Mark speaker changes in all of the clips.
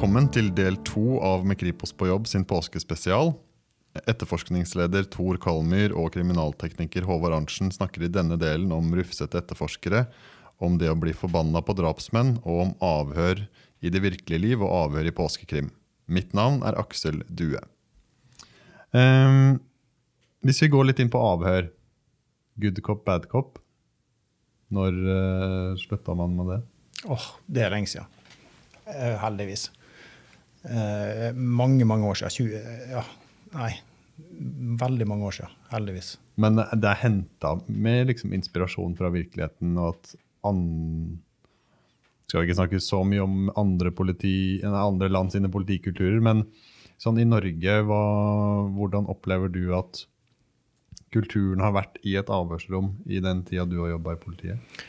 Speaker 1: Velkommen til del to av Med Kripos på jobb sin påskespesial. Etterforskningsleder Tor Kalmyr og kriminaltekniker Håvard Arntzen snakker i denne delen om rufsete etterforskere, om det å bli forbanna på drapsmenn, og om avhør i det virkelige liv og avhør i påskekrim. Mitt navn er Aksel Due. Um, hvis vi går litt inn på avhør. Good cop, bad cop. Når uh, slutta man med det?
Speaker 2: Åh, Det er lenge siden. Uh, heldigvis. Eh, mange, mange år siden. 20, ja, nei, veldig mange år siden. Heldigvis.
Speaker 1: Men det er henta med liksom inspirasjon fra virkeligheten, og at an... Skal ikke snakke så mye om andre, politi, andre land sine politikulturer, men sånn i Norge, hva, hvordan opplever du at kulturen har vært i et avhørsrom i den tida du har jobba i politiet?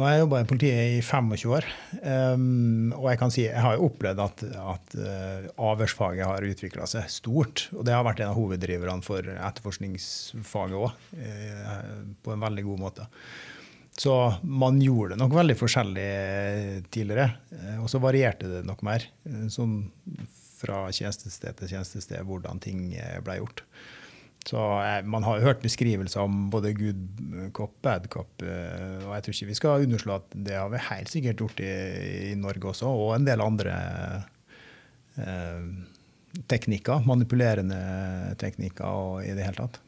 Speaker 2: Nå har jeg jobba i politiet i 25 år, um, og jeg kan si jeg har opplevd at, at uh, avhørsfaget har utvikla seg stort. Og det har vært en av hoveddriverne for etterforskningsfaget òg, uh, eh, på en veldig god måte. Så man gjorde det nok veldig forskjellig tidligere, uh, og så varierte det nok mer. sånn fra tjenestested til tjenestested hvordan ting ble gjort. Så eh, Man har jo hørt beskrivelser om både good cop, bad cop. Eh, og jeg tror ikke vi skal underslå at det har vi helt sikkert gjort i, i Norge også, og en del andre eh, teknikker. Manipulerende teknikker og i det hele tatt.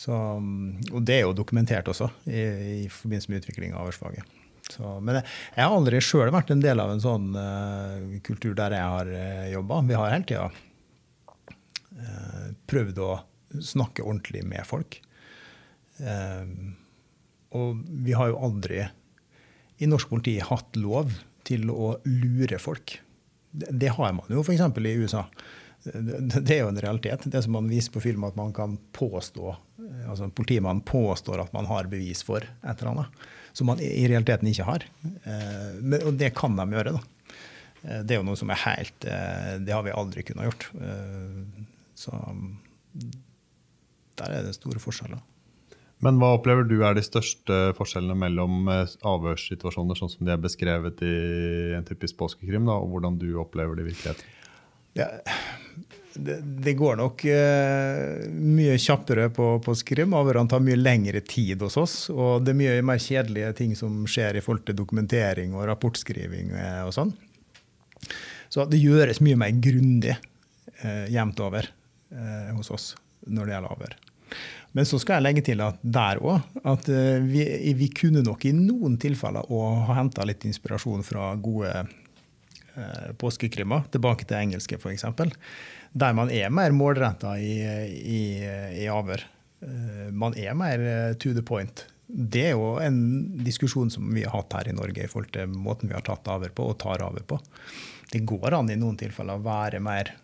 Speaker 2: Så, og det er jo dokumentert også i, i forbindelse med utvikling av avhørsfaget. men jeg, jeg, har aldri sjøl vært en del av en sånn uh, kultur der jeg har uh, jobba. Vi har hele tida uh, prøvd å snakke ordentlig med folk. Um, og vi har jo aldri i norsk politi hatt lov til å lure folk. Det, har man jo f.eks. i USA. Det, er jo en realitet. Det som man viser på film, at man kan påstå altså Politimannen påstår at man har bevis for et eller annet, som man i realiteten ikke har. Eh, men, og det kan de gjøre. da. Eh, det er jo noe som er helt eh, Det har vi aldri kunnet gjort. Så der er det store forskjeller.
Speaker 1: Men hva opplever du er de største forskjellene mellom eh, avhørssituasjoner sånn som de er beskrevet i en typisk påskekrim, da, og hvordan du opplever det i virkeligheten?
Speaker 2: Ja, det, det, går nok uh, mye kjappere på påskekrim. Avhørene tar mye lengre tid hos oss. Og det er mye mer kjedelige ting som skjer i forhold til dokumentering og rapportskriving uh, og sånn. Så det gjøres mye mer grundig uh, jevnt over hos oss når det gjelder avhør. Men så skal jeg legge til at der òg at eh, vi, vi, kunne nok i noen tilfeller òg ha henta litt inspirasjon fra gode eh, påskekrimmer, tilbake til engelske f.eks., der man er mer målretta i, i, i, avhør. Eh, man er mer to the point. Det er jo en diskusjon som vi har hatt her i Norge i forhold til måten vi har tatt avhør på og tar avhør på. Det går an i noen tilfeller å være mer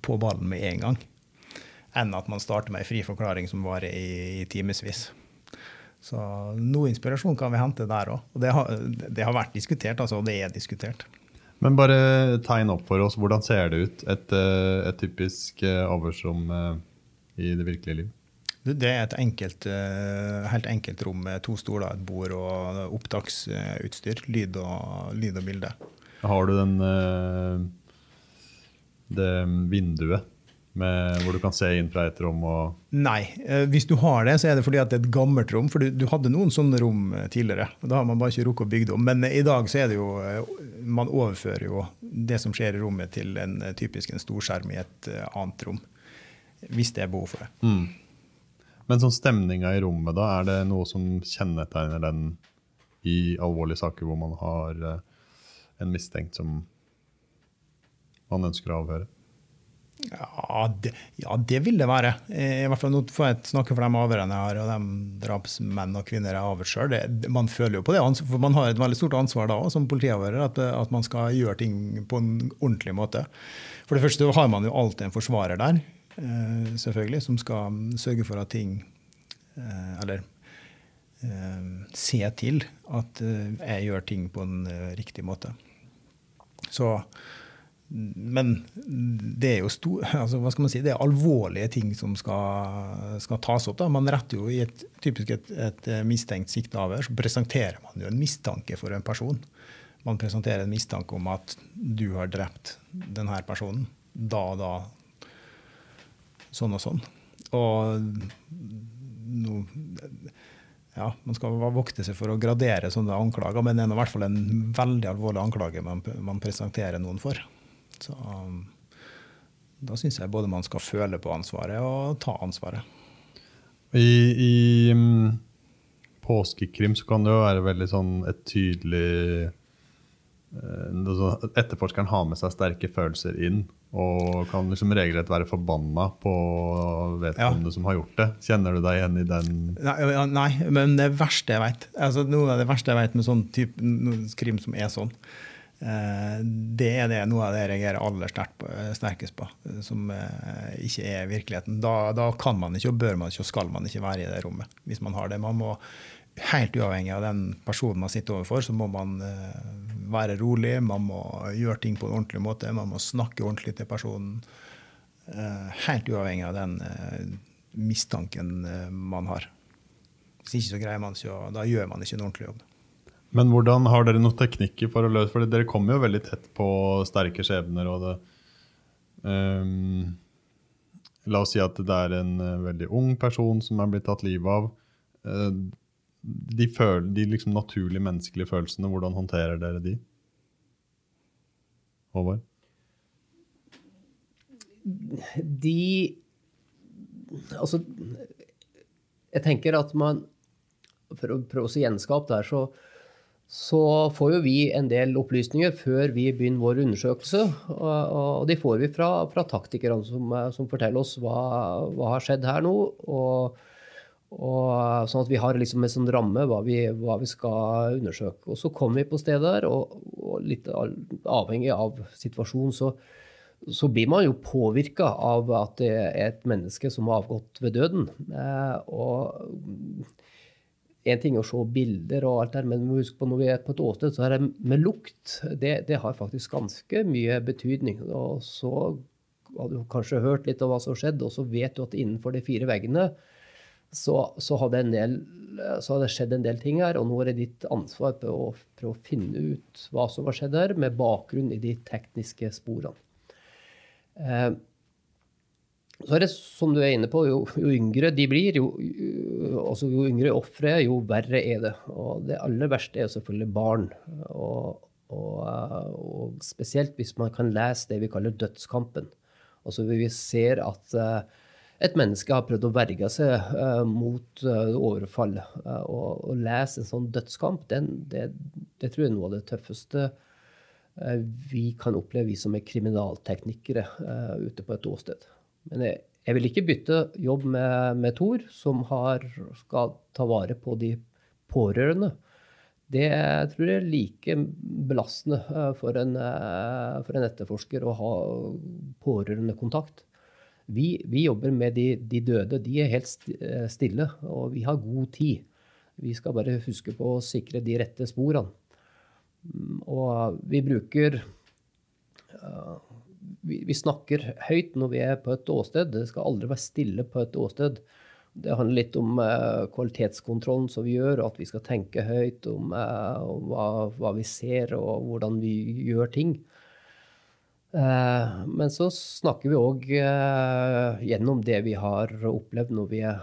Speaker 2: på ballen med en gang enn at man starter med ei fri forklaring som varer i, i timevis. Så noe inspirasjon kan vi hente der òg. Og det har, det har, vært diskutert, altså, og det er diskutert.
Speaker 1: Men bare tegn opp for oss. Hvordan ser det ut, et, eh, et typisk eh, avhørsrom eh, i det virkelige liv?
Speaker 2: Det er et enkelt, helt enkelt rom med to stoler, et bord og opptaksutstyr. Lyd og, lyd og bilde.
Speaker 1: Har du den, det vinduet med, hvor du kan se inn fra et rom?
Speaker 2: Nei. Eh, hvis du har det, så er det fordi at det er et gammelt rom. For du, du, hadde noen sånne rom eh, tidligere. og Da har man bare ikke rukket å bygge det om. Men eh, i dag så er det jo Man overfører jo det som skjer i rommet, til en typisk en storskjerm i et annet rom. Hvis det er behov for det.
Speaker 1: Mm. Men sånn stemninga i rommet, da, er det noe som kjennetegner den i alvorlige saker hvor man har en mistenkt som man ønsker å avhøre?
Speaker 2: Ja det, ja, det vil det være. I hvert fall Nå får jeg snakke for de avhørene jeg har, og de drapsmenn og -kvinner jeg har avhørt sjøl. Man føler jo på det, for man har et veldig stort ansvar da som politiavhører, at, at, man skal gjøre ting på en ordentlig måte. For det første har man jo alltid en forsvarer der, eh, selvfølgelig, som skal sørge for at ting eh, Eller eh, se til at jeg gjør ting på en riktig måte. Så men det er jo stor, altså hva skal man si, det er alvorlige ting som skal, skal tas opp. Da. Man retter jo i et typisk et, et mistenkt sikteavhør, så presenterer man jo en mistanke for en person. man presenterer en mistanke om at du har drept denne personen. Da og da. Sånn og sånn. Og no, ja, Man skal vokte seg for å gradere sånne anklager, men det er i hvert fall en veldig alvorlig anklage man, man presenterer noen for. Så da syns jeg både man skal føle på ansvaret og ta ansvaret.
Speaker 1: I, i um, påskekrim så kan det jo være veldig sånn et tydelig uh, Etterforskeren har med seg sterke følelser inn og kan liksom regelrett være forbanna på vedkommende ja. som har gjort det. Kjenner du deg igjen i den?
Speaker 2: Nei, nei men det verste jeg vet, altså noe av det verste jeg vet med sånn type krim som er sånn, eh, det er det, noe av det jeg reagerer aller sterkest på, som eh, ikke er virkeligheten. Da, da, kan man ikke, og bør man ikke, og skal man ikke være i det rommet. hvis man har det. Man må, Helt uavhengig av den personen man sitter overfor, så må man eh, være rolig, man må gjøre ting på en ordentlig måte, man må snakke ordentlig til personen. Eh, helt uavhengig av den eh, mistanken eh, man har. Hvis ikke så greier man ikke, da gjør man ikke en ordentlig jobb.
Speaker 1: Men hvordan har dere noen teknikker for å løse For dere kommer jo veldig tett på sterke skjebner. og det, um, La oss si at det er en veldig ung person som er blitt tatt livet av. Uh, de, føl, de liksom naturlige menneskelige følelsene, hvordan håndterer dere de? Håvard?
Speaker 3: De Altså, jeg tenker at man For å prøve å gjenskape det her, så, så får jo vi en del opplysninger før vi begynner vår undersøkelse. Og, de får vi fra, fra taktikerne som, som, forteller oss hva, hva har skjedd her nå. og og, sånn at vi har liksom en sånn ramme hva vi, hva vi, skal undersøke. Og så kommer vi på stedet der, og, og litt avhengig av situasjonen, så, så blir man jo påvirka av at det er et menneske som har avgått ved døden. Eh, og en ting å se bilder og alt der, men husk på når vi er på et åsted, så er det med lukt. Det, det har faktisk ganske mye betydning. Og så har du kanskje hørt litt om hva som har skjedd, og så vet du at innenfor de fire veggene så, så, har del, så, har det skjedd en del ting her, og nå er det ditt ansvar på å prøve å finne ut hva som har skjedd her, med bakgrunn i de tekniske sporene. Eh, så er det som du er inne på, jo, jo yngre de blir, jo, jo, altså jo yngre offeret, jo verre er det. Og det aller verste er jo selvfølgelig barn. Og, og, og, spesielt hvis man kan lese det vi kaller dødskampen. Altså vi ser at uh, et menneske har prøvd å verge seg uh, mot uh, overfall. Og å lese en sånn dødskamp, den, det, det, tror jeg er noe av det tøffeste vi kan oppleve, vi som er kriminalteknikere ute på et åsted. Men jeg, jeg vil ikke bytte jobb med, med Tor, som har, skal ta vare på de pårørende. Det tror jeg er like belastende for en, for en etterforsker å ha pårørendekontakt. Vi, vi jobber med de, de, døde. De er helt eh, stille, og vi har god tid. Vi skal bare huske på å sikre de rette sporene. Mm, og vi bruker vi, vi, snakker høyt når vi er på et åsted. Det skal aldri være stille på et åsted. Det handler litt om eh, kvalitetskontrollen som vi gjør, at vi skal tenke høyt om, eh, om hva, hva, vi ser og hvordan vi gjør ting. Eh, men så snakker vi òg eh, gjennom det vi har opplevd når vi er,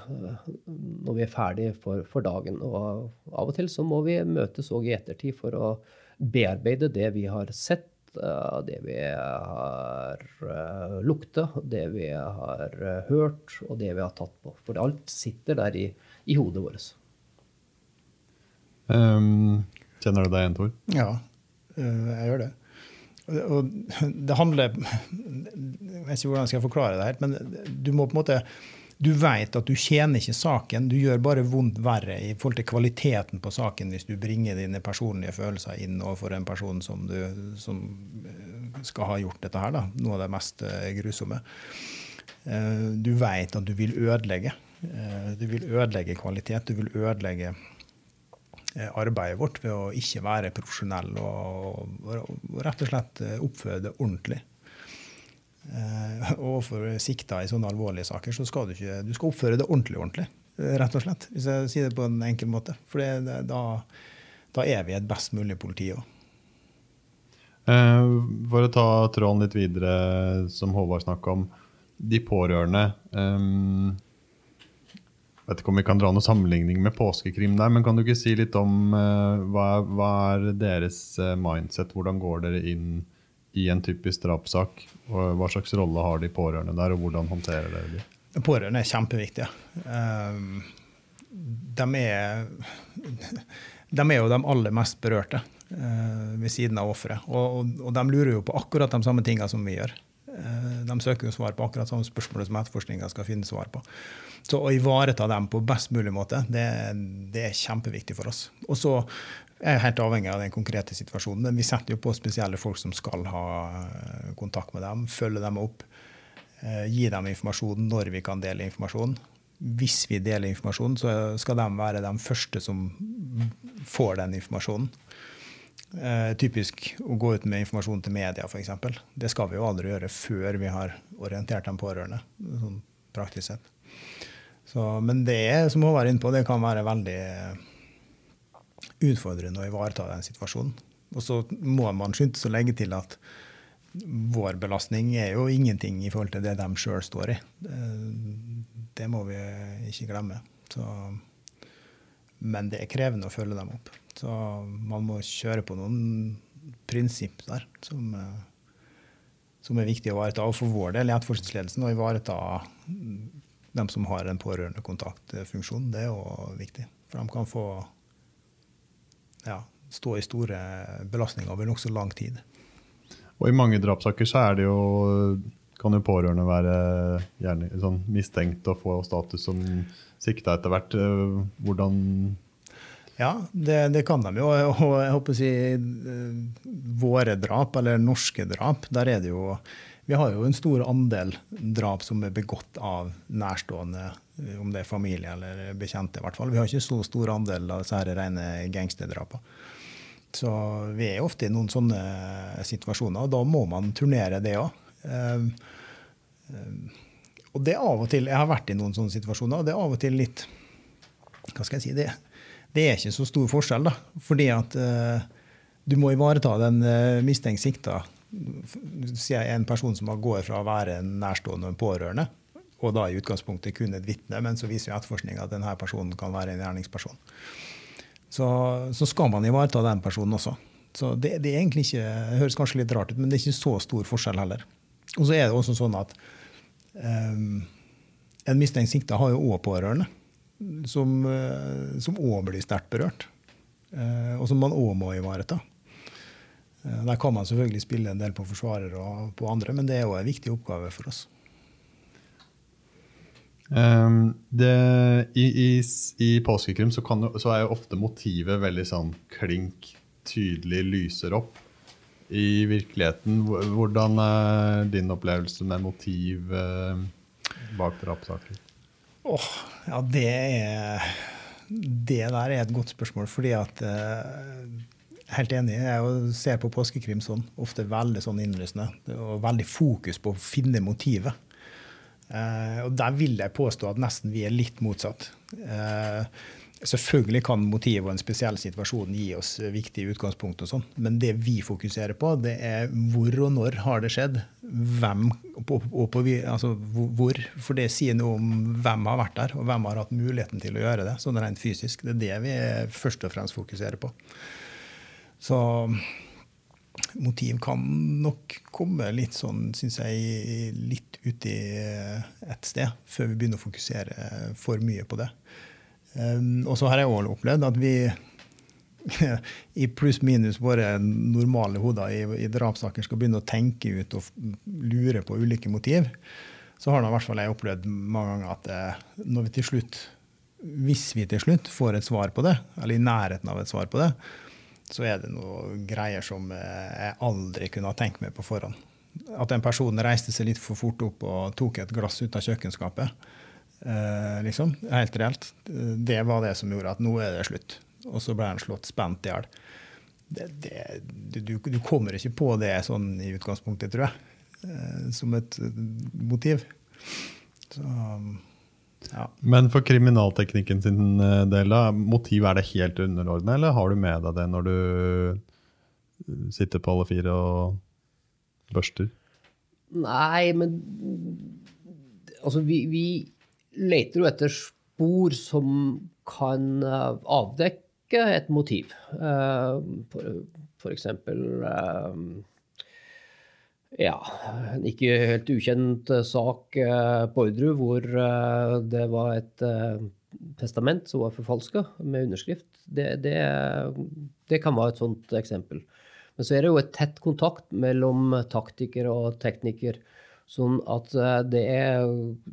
Speaker 3: når vi er ferdig for, for, dagen. Og av og til så må vi møtes òg i ettertid for å bearbeide det vi har sett, eh, det vi har lukta, det vi har hørt, og det vi har tatt på. For alt sitter der i, i hodet vårt.
Speaker 1: Um, kjenner du deg igjen, Tor?
Speaker 2: Ja, jeg gjør det. Og det handler Jeg vet ikke hvordan jeg skal forklare det her, men du må på en måte du vet at du tjener ikke saken, du gjør bare vondt verre i forhold til kvaliteten på saken hvis du bringer dine personlige følelser inn overfor en person som, du, som skal ha gjort dette her. Da. Noe av det mest eh, grusomme. Eh, du vet at du vil ødelegge. Eh, du vil ødelegge kvalitet, du vil ødelegge Eh, arbeidet vårt ved å ikke være profesjonell og, rett og slett eh, oppføre det ordentlig. Eh, overfor sikta i sånne alvorlige saker så skal du ikke du skal oppføre det ordentlig, ordentlig. Rett og slett, hvis jeg sier det på en enkel måte. For da, da, er vi et best mulig politi òg.
Speaker 1: Eh, for å ta tråden litt videre, som Håvard snakka om. De pårørende Eh, vet ikke om vi kan dra noen sammenligning med påskekrim der, men kan du ikke si litt om eh, hva, hva, er deres uh, mindset? Hvordan går dere inn i en typisk drapssak? Hva slags rolle har de pårørende der, og hvordan håndterer dere de?
Speaker 2: Pårørende er kjempeviktige. Um, de er de er jo de aller mest berørte uh, ved siden av offeret. Og, og, de lurer jo på akkurat de samme tingene som vi gjør. Uh, de søker jo svar på akkurat samme spørsmål som etterforskninga skal finne svar på. Så å ivareta dem på best mulig måte, det, det er kjempeviktig for oss. Og så er helt avhengig av den konkrete situasjonen. Men vi setter jo på spesielle folk som skal ha eh, kontakt med dem, følge dem opp. Gi dem informasjon når vi kan dele informasjon hvis vi deler informasjon, så skal de være de første som får den informasjonen. Eh, typisk å gå ut med informasjon til media, f.eks. Det skal vi jo aldri gjøre før vi har orientert de pårørende. sånn praktisk sett. Så, men det er, som hun var inne på, det kan være veldig utfordrende å ivareta den situasjonen. Og så må man skynde seg å legge til at vår belastning er jo ingenting i forhold til det de sjøl står i. Det må vi ikke glemme. Så, men det er krevende å følge dem opp. Så man må kjøre på noen prinsipp der som, som er viktig å ivareta. Og for vår del i etterforskningsledelsen å ivareta dem som har en pårørendekontaktfunksjon, det er jo viktig. For de kan få ja, stå i store belastninger over nokså lang tid.
Speaker 1: Og i mange drapssaker så er det jo kan jo pårørende være gjerne sånn mistenkt og få status som sikta etter hvert. Eh, hvordan
Speaker 2: Ja, det, det, kan de jo. Og jeg håper å si eh, våre drap, eller norske drap, der er det jo Vi har jo en stor andel drap som er begått av nærstående, eh, om det er familie eller bekjente. I hvert fall. Vi har ikke så stor andel av disse rene gangsterdrapene. Så vi er ofte i noen sånne situasjoner, og da må man turnere det òg. Ehm, ehm, og det er av og til Jeg har vært i noen sånne situasjoner, og det er av og til litt Hva skal jeg si? Det, det er ikke så stor forskjell, da. Fordi at uh, du må ivareta den uh, mistenkt sikta. Sier en person som går fra å være en nærstående og en pårørende, og da i utgangspunktet kun et vitne, men så viser jo etterforskninga at denne personen kan være en gjerningsperson. Så, så skal man ivareta den personen også. Så det, det, er ikke, det høres kanskje litt rart ut, men det er ikke så stor forskjell heller. Og så er det også sånn at um, en mistenkt sikta har jo òg pårørende, som òg uh, blir sterkt berørt. Uh, og som man òg må ivareta. Uh, der kan man selvfølgelig spille en del på forsvarer og på andre, men det er jo en viktig oppgave for oss.
Speaker 1: Um, det, I i, i påskekrim så, kan, så, er jo ofte motivet veldig sånn klink tydelig lyser opp i virkeligheten. Hvordan er din opplevelse med motiv eh, bak drapssaker?
Speaker 2: Oh, ja, det er Det der er et godt spørsmål, fordi at uh, Helt enig. Jeg ser på påskekrim sånn, ofte veldig sånn innlysende. Og veldig fokus på å finne motivet. Eh, og der vil jeg påstå at nesten vi er litt motsatt. Eh, Selvfølgelig kan motivet og en spesiell situasjon gi oss viktige utgangspunkt, og sånn, men det vi fokuserer på, det er hvor og når har det skjedd. Hvem og på, og på, altså hvor. For det sier noe om hvem har vært der, og hvem har hatt muligheten til å gjøre det. sånn rent fysisk. Det er det vi først og fremst fokuserer på. Så motiv kan nok komme litt sånn, syns jeg, litt uti et sted, før vi begynner å fokusere for mye på det. Um, og så har jeg òg opplevd at vi i pluss-minus våre normale hoder i, i drapssaker skal begynne å tenke ut og lure på ulike motiv, så har da i hvert fall jeg opplevd mange ganger at eh, når vi til slutt, hvis vi til slutt får et svar på det, eller i nærheten av et svar på det, så er det noe greier som eh, jeg aldri kunne ha tenkt meg på forhånd. At en person reiste seg litt for fort opp og tok et glass ut av kjøkkenskapet Eh, liksom, Helt reelt. Det var det som gjorde at nå er det slutt. Og så ble han slått spent i hjel. Du, du, kommer ikke på det sånn i utgangspunktet, tror jeg, eh, som et motiv. Så,
Speaker 1: ja. Men for kriminalteknikken sin eh, del, motiv er det helt underordnet, eller har du med deg det når du sitter på alle fire og børster?
Speaker 3: Nei, men altså vi, vi leter jo etter spor som kan uh, avdekke et motiv. Uh, uh, ja, en ikke helt ukjent sak på Orderud hvor det var et testament som var forfalska med underskrift. Det, det, det, kan være et sånt eksempel. Men så er det jo et tett kontakt mellom taktiker og tekniker. Sånn at eh, det, er,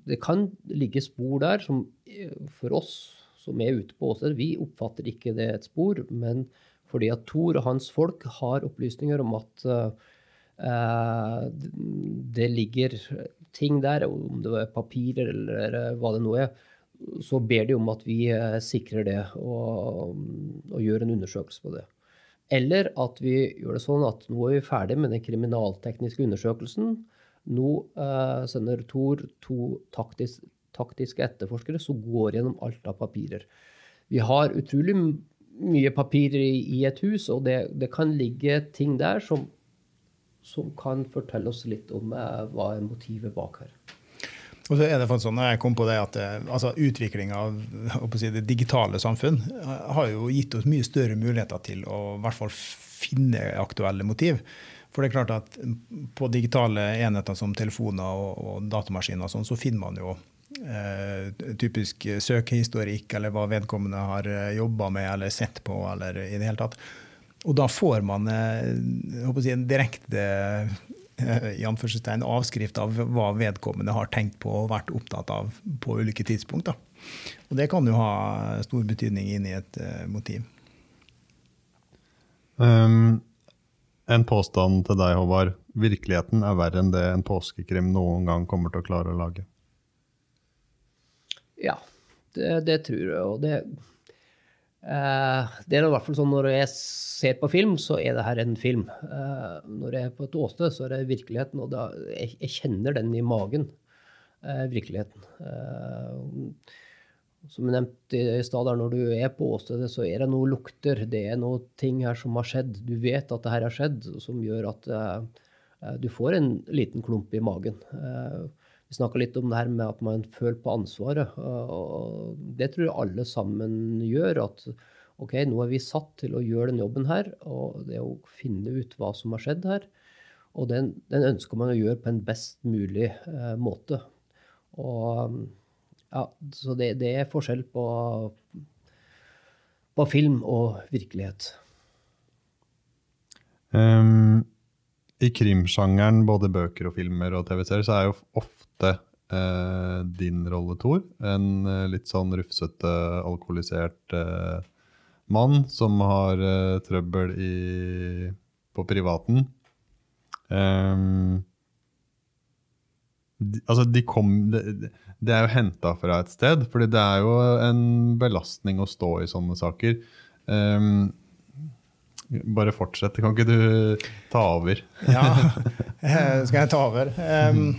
Speaker 3: det kan ligge spor der som eh, for oss som er ute på åsted, vi oppfatter ikke det et spor, men fordi at Thor og hans folk har opplysninger om at det ligger ting der, om det er papirer eller hva det nå er, så ber de om at vi sikrer det og, og gjør en undersøkelse på det. Eller at vi gjør det sånn at nå er vi ferdig med den kriminaltekniske undersøkelsen. Nå eh, sender Tor to taktisk, taktiske etterforskere som går gjennom alt av papirer. Vi har utrolig mye papirer i, i et hus, og det, det, kan ligge ting der som, som kan fortelle oss litt om eh, hva er motivet bak her.
Speaker 2: Og så er det faktisk sånn, jeg kom på det at eh, altså, Utviklinga av si, det digitale samfunn eh, har jo gitt oss mye større muligheter til å i hvert fall finne aktuelle motiv. For det er klart at på digitale enheter som telefoner og, og datamaskiner sånn, så finner man jo eh, typisk søkehistorikk, eller hva vedkommende har jobba med eller sett på. eller i det hele tatt. Og da får man eh, si, en direkte eh, i anførselstegn, avskrift av hva vedkommende har tenkt på og vært opptatt av på ulike tidspunkt. Da. Og det kan jo ha stor betydning inn i et uh, motiv.
Speaker 1: Um, en påstand til deg, Håvard. Virkeligheten er verre enn det en påskekrim noen gang kommer til å klare å lage.
Speaker 3: Ja, det, det tror jeg. Og det, eh, det er i hvert fall sånn når jeg ser på film, så er det her en film. Eh, når jeg er på et åsted, så er det virkeligheten. Og da, jeg, jeg kjenner den i magen, eh, virkeligheten. Som som nevnte i stad, når du er på åstedet, så er det noe lukter. Det er noe ting her som har skjedd. Du vet at det her har skjedd, som gjør at du får en liten klump i magen. Vi snakka litt om det her med at man føler på ansvaret. Og det tror jeg alle sammen gjør. At OK, nå er vi satt til å gjøre den jobben her, og det å finne ut hva som har skjedd her. Og den, den ønsker man å gjøre på en best mulig måte. Og ja, så det, det er forskjell på, på, film og virkelighet.
Speaker 1: Um, I krimsjangeren, både bøker og filmer og TV-serier, så er jo ofte eh, din rolle, Tor, en uh, litt sånn rufsete, alkoholisert eh, mann som har trøbbel i, på privaten. Um, de, altså, de kom de, det er jo henta fra et sted. fordi det er jo en belastning å stå i sånne saker. Um, bare fortsett. Kan ikke du ta over?
Speaker 2: ja, eh, skal jeg ta over? Um,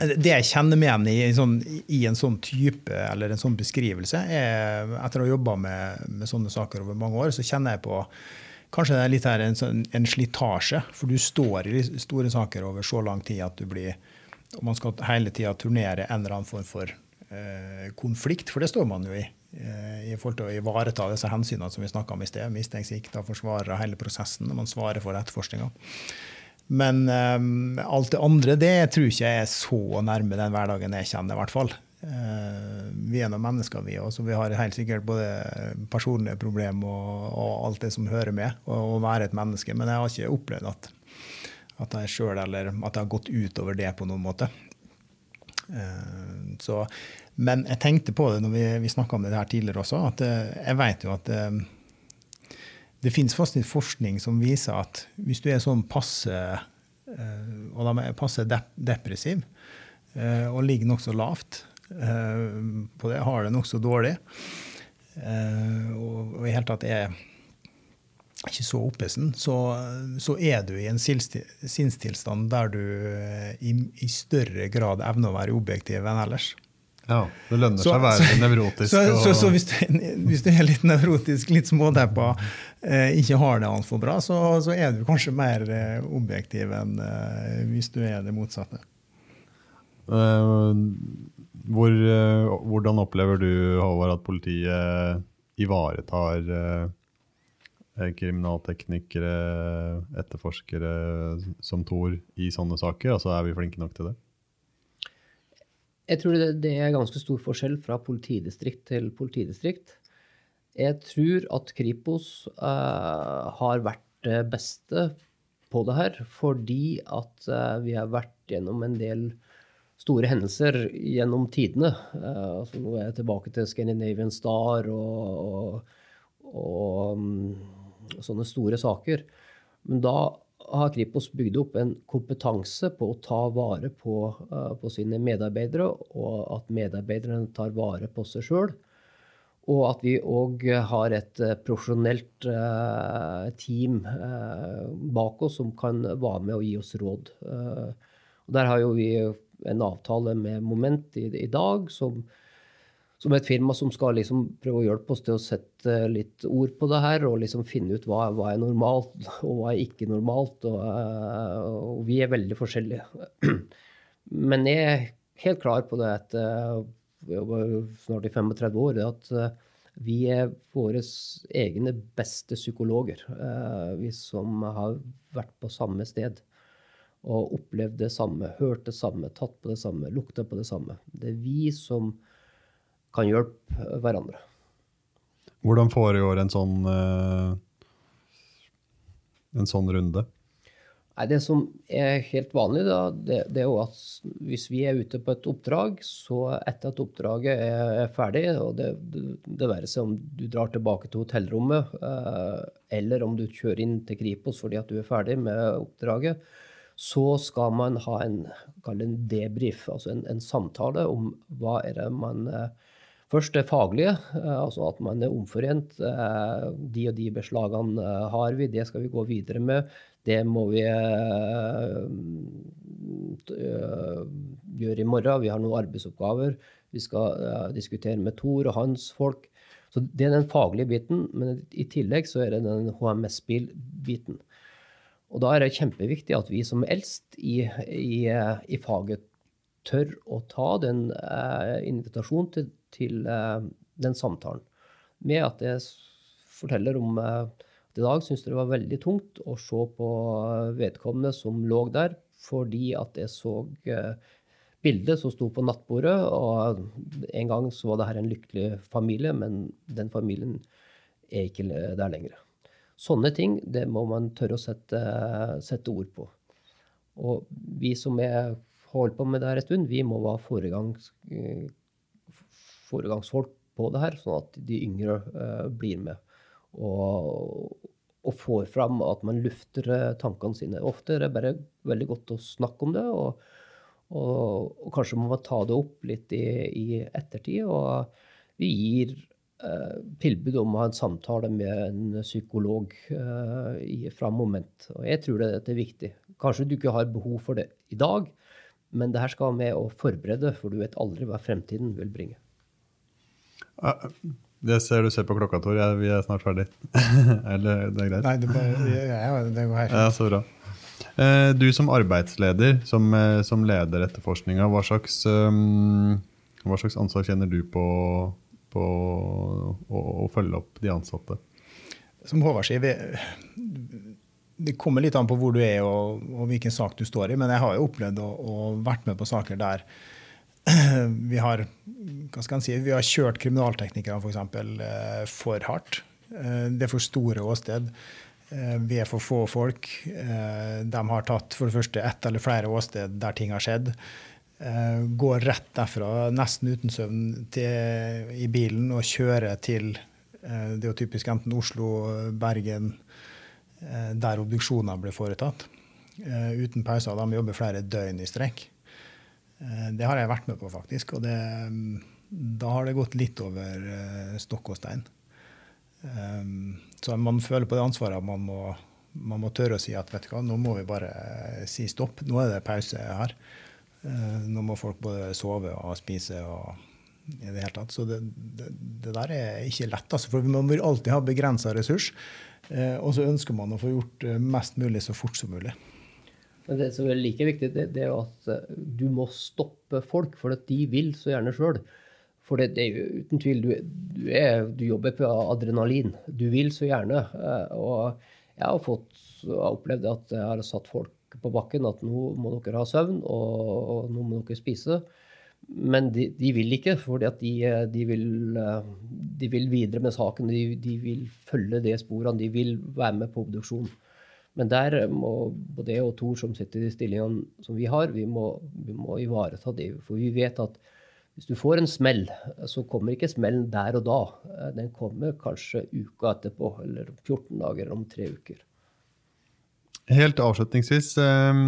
Speaker 2: det jeg kjenner meg igjen i, i, sånn, i, en sånn type eller en sånn beskrivelse, er etter å ha jobba med, med, sånne saker over mange år, så kjenner jeg på kanskje det er litt her en, sånn, en slitasje. For du står i store saker over så lang tid at du blir og man skal hele tida turnere en eller annen form for eh, konflikt, for det står man jo i. Eh, I forhold til å ivareta disse hensynene som vi snakka om i sted. Mistenkt forsvarer hele prosessen når man svarer for etterforskninga. Men um, alt det andre det tror ikke jeg er så nærme den hverdagen jeg kjenner, i hvert fall. Uh, vi er noen mennesker, vi òg, så vi har helt sikkert både personlige problemer og, og, alt det som hører med å være et menneske. Men jeg har ikke opplevd at at jeg sjøl eller at jeg har gått utover det på noen måte. Eh, så, men jeg tenkte på det når vi, vi snakka om det her tidligere også, at eh, jeg vet jo at det, eh, det finnes faktisk forskning som viser at hvis du er sånn passe og da er passe depressiv og ligger nokså lavt på det, har det nokså dårlig og i hele tatt er ikke så oppesen, så, så, er du i en sinnstilstand der du eh, i, i, større grad evner å være objektiv enn ellers.
Speaker 1: Ja, Det lønner seg å være nevrotisk.
Speaker 2: Så, så, så hvis, du, hvis, du, er litt nevrotisk, litt smådeppa, eh, ikke har det altfor bra, så, så, er du kanskje mer eh, objektiv enn eh, hvis du er det motsatte.
Speaker 1: Uh, hvor, uh, hvordan opplever du, Håvard, at politiet ivaretar uh, kriminalteknikere, etterforskere som Thor i sånne saker? Altså, Er vi flinke nok til det?
Speaker 3: Jeg tror det, det, er ganske stor forskjell fra politidistrikt til politidistrikt. Jeg tror at Kripos uh, har vært det beste på det her, fordi at uh, vi har vært gjennom en del store hendelser gjennom tidene. Uh, altså nå er jeg tilbake til Scandinavian Star og, og, og um, sånne store saker. Men da har Kripos bygd opp en kompetanse på å ta vare på, uh, på sine medarbeidere, og at medarbeiderne tar vare på seg sjøl. Og at vi òg har et uh, profesjonelt uh, team bak oss som kan være med og gi oss råd. og der har jo vi en avtale med Moment i, i dag som som et firma som skal liksom prøve å hjelpe oss til å sette litt ord på det her, og liksom finne ut hva, hva er normalt og hva er ikke normalt. Og, eh, og, vi er veldig forskjellige. Men jeg er helt klar på det etter snart i 35 år, at eh, vi er våre egne beste psykologer. Eh, vi som har vært på samme sted og opplevd det samme, hørt det samme, tatt på det samme, lukta på det samme. Det er vi som kan hjelpe hverandre.
Speaker 1: Hvordan foregår en sånn, eh, en sånn runde?
Speaker 3: Nei, det som er helt vanlig, da, det, det, er jo at hvis vi er ute på et oppdrag, så etter at oppdraget er, ferdig, og det, det, det være seg om du drar tilbake til hotellrommet, eh, eller om du kjører inn til Kripos fordi at du er ferdig med oppdraget, så skal man ha en, en debrief, altså en, en, samtale om hva er det man eh, Først det faglige, eh, altså at man er omforent. Eh, de og de beslagene eh, har vi, det skal vi gå videre med. Det må vi gjøre i morgen. Vi har noen arbeidsoppgaver. Vi skal diskutere med Tor og hans folk. Så Det er den faglige biten, men i tillegg så er det den HMS-bil-biten. Og Da er det kjempeviktig at vi som eldst i, i, i faget tør å ta den eh, invitasjonen til til eh, den samtalen. Med at jeg forteller om eh, at i dag syntes det var veldig tungt å se på vedkommende som lå der, fordi at jeg så eh, bildet som sto på nattbordet. Og en gang så var det her en lykkelig familie, men den familien er ikke der lenger. Sånne ting det må man tørre å sette, sette ord på. Og vi som er holdt på med det her en stund, vi må være foregangsfolk på det her, sånn at de yngre uh, blir med. Og, og, får fram at man lufter uh, tankene sine. Ofte er det bare veldig godt å snakke om det, og, og, og kanskje må man ta det opp litt i, i ettertid. Og vi gir uh, tilbud om å ha en samtale med en psykolog i, fra moment. Og jeg tror det, det er viktig. Kanskje du ikke har behov for det i dag, men det her skal med å forberede, for du vet aldri hva fremtiden vil bringe.
Speaker 1: Det ser du ser på klokka, Tor. Vi er snart ferdig. Eller det er greit?
Speaker 2: Nei, det, bare, det går helt
Speaker 1: Ja, så bra. Eh, du som arbeidsleder, som, eh, som leder etterforskninga, hva, slags, hva slags ansvar kjenner du på, på å, å, følge opp de ansatte?
Speaker 2: Som Håvard sier, det kommer litt an på hvor du er og, og, hvilken sak du står i. Men jeg har jo opplevd å, å vært med på saker der vi har, hva skal si, vi har kjørt kriminalteknikerne for, eksempel, eh, for hardt. Eh, det er for store åsted. Eh, vi er for få folk. De har tatt for det første ett eller flere åsted der ting har skjedd. Går rett derfra, nesten uten søvn, til, i bilen og kjører til Det er jo typisk enten Oslo, Bergen, der obduksjoner ble foretatt. Uten pauser. De jobber flere døgn i strekk. Eh, det har jeg vært med på, faktisk. Og det, da har det gått litt over uh, stokk og stein. Um, så man føler på det ansvaret at man må, man må, tørre å si at vet du hva, nå må vi bare si stopp. Nå er det pause her. Nå må folk både sove og spise og i det hele tatt. Så det, det, det der er ikke lett. Altså, for man vil alltid ha begrensa ressurs. Eh, og så ønsker man å få gjort eh, mest mulig så fort som mulig.
Speaker 3: Men det som er like viktig, det, det er at eh, du må stoppe folk, for at de vil så gjerne sjøl. For det, det, er jo uten tvil, du, du, er, du, jobber på adrenalin. Du vil så gjerne. Eh, og jeg har, fått, jeg har opplevd at jeg har satt folk på bakken at nå må dere ha søvn, og, og nå må dere spise. Men de, de vil ikke, for de, de, vil, de vil videre med saken. De, de vil følge de sporene. De vil være med på obduksjon. Men der må både jeg og Tor, som sitter i de stillingene som vi har, vi må, vi må ivareta det. For vi vet at hvis du får en smell, så kommer ikke smellen der og da. Den kommer kanskje uka etterpå, eller 14 dager om tre uker.
Speaker 1: Helt avslutningsvis, eh,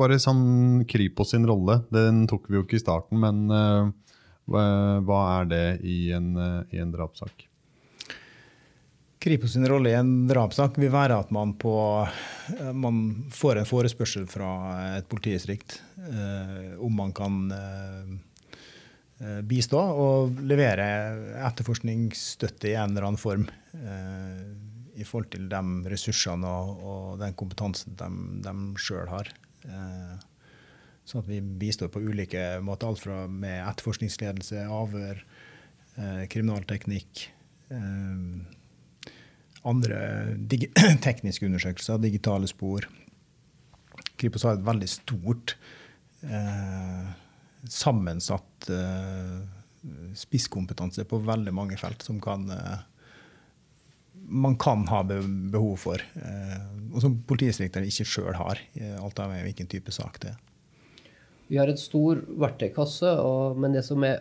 Speaker 1: bare sånn Kripos sin rolle. Den tok vi jo ikke i starten, men eh, hva er det i en, eh, i en drapssak?
Speaker 2: Kripos sin rolle i en drapssak vil være at man, på, man får en forespørsel fra et politidistrikt om man kan bistå og levere etterforskningsstøtte i en eller annen form i forhold til de ressursene og, og den kompetansen de, de sjøl har. Eh, sånn at vi bistår på ulike måter, alt fra med etterforskningsledelse, avhør, eh, kriminalteknikk, eh, andre tekniske undersøkelser, digitale spor. Kripos har et veldig stort, eh, sammensatt eh, spisskompetanse på veldig mange felt som kan eh, man kan ha behov for, eh, og som politidistriktene ikke sjøl har. Alt av hvilken type sak det er.
Speaker 3: Vi har en stor verktøykasse, men det som er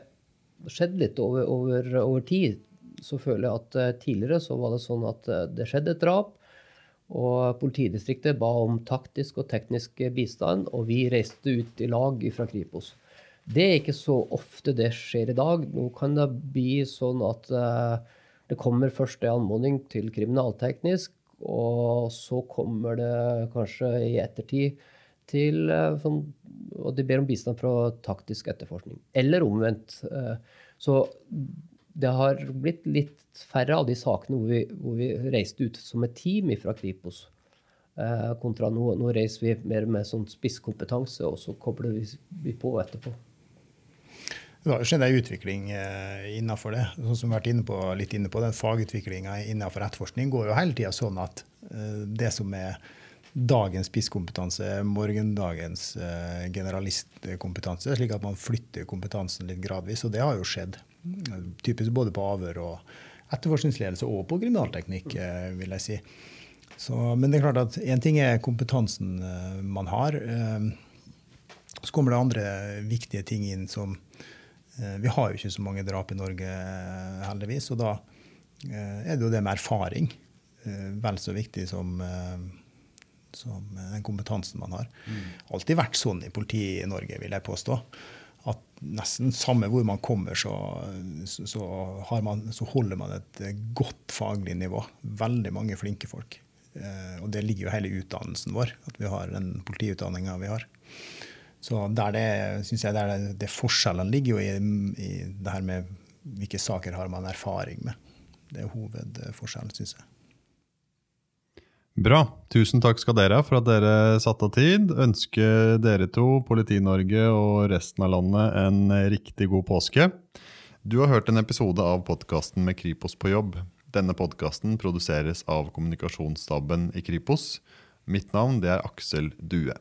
Speaker 3: skjedd litt over, over, over, tid, så føler jeg at eh, tidligere så var det sånn at eh, det skjedde et drap. Og politidistriktet ba om taktisk og teknisk bistand, og vi reiste ut i lag fra Kripos. Det er ikke så ofte det skjer i dag. Nå kan det bli sånn at uh, det kommer først en anmodning til kriminalteknisk, og så kommer det kanskje i ettertid til eh, sånn, Og de ber om bistand fra taktisk etterforskning. Eller omvendt. Eh, så det har blitt litt færre av de sakene hvor vi, hvor vi reiste ut som et team fra Kripos. Eh, kontra nå, nå reiser vi mer med sånn spisskompetanse, og så kobler vi på etterpå.
Speaker 2: Det har skjedd en utvikling eh, innenfor det. Sånn som vi har vært inne på, litt inne på, den Fagutviklinga innenfor etterforskning går jo hele tida sånn at eh, det som er dagens spisskompetanse, morgendagens eh, generalistkompetanse, slik at man flytter kompetansen litt gradvis. Og det har jo skjedd. Typisk både på avhør og etterforskningsledelse og på kriminalteknikk, vil jeg si. Så, men det er klart at én ting er kompetansen man har. Så kommer det andre viktige ting inn som Eh, vi har jo ikke så mange drap i Norge, eh, heldigvis. Og da eh, er det jo det med erfaring vel så viktig som, som den kompetansen man har. Mm. Alltid vært sånn i politiet i Norge, vil jeg påstå. At nesten samme hvor man kommer, så, så, man, så holder man et godt faglig nivå. Veldig mange flinke folk. Og det ligger jo hele utdannelsen vår, at vi har den politiutdanninga vi har. Så der det, synes jeg der det, det forskjellene ligger jo i, i, det her med hvilke saker har man erfaring med. Det er hovedforskjellen, syns jeg.
Speaker 1: Bra. Tusen takk skal dere ha for at dere satte av tid. Ønsker dere to, Politi-Norge og resten av landet en riktig god påske. Du har hørt en episode av podkasten med Kripos på jobb. Denne podkasten produseres av kommunikasjonsstaben i Kripos. Mitt navn er Aksel Due.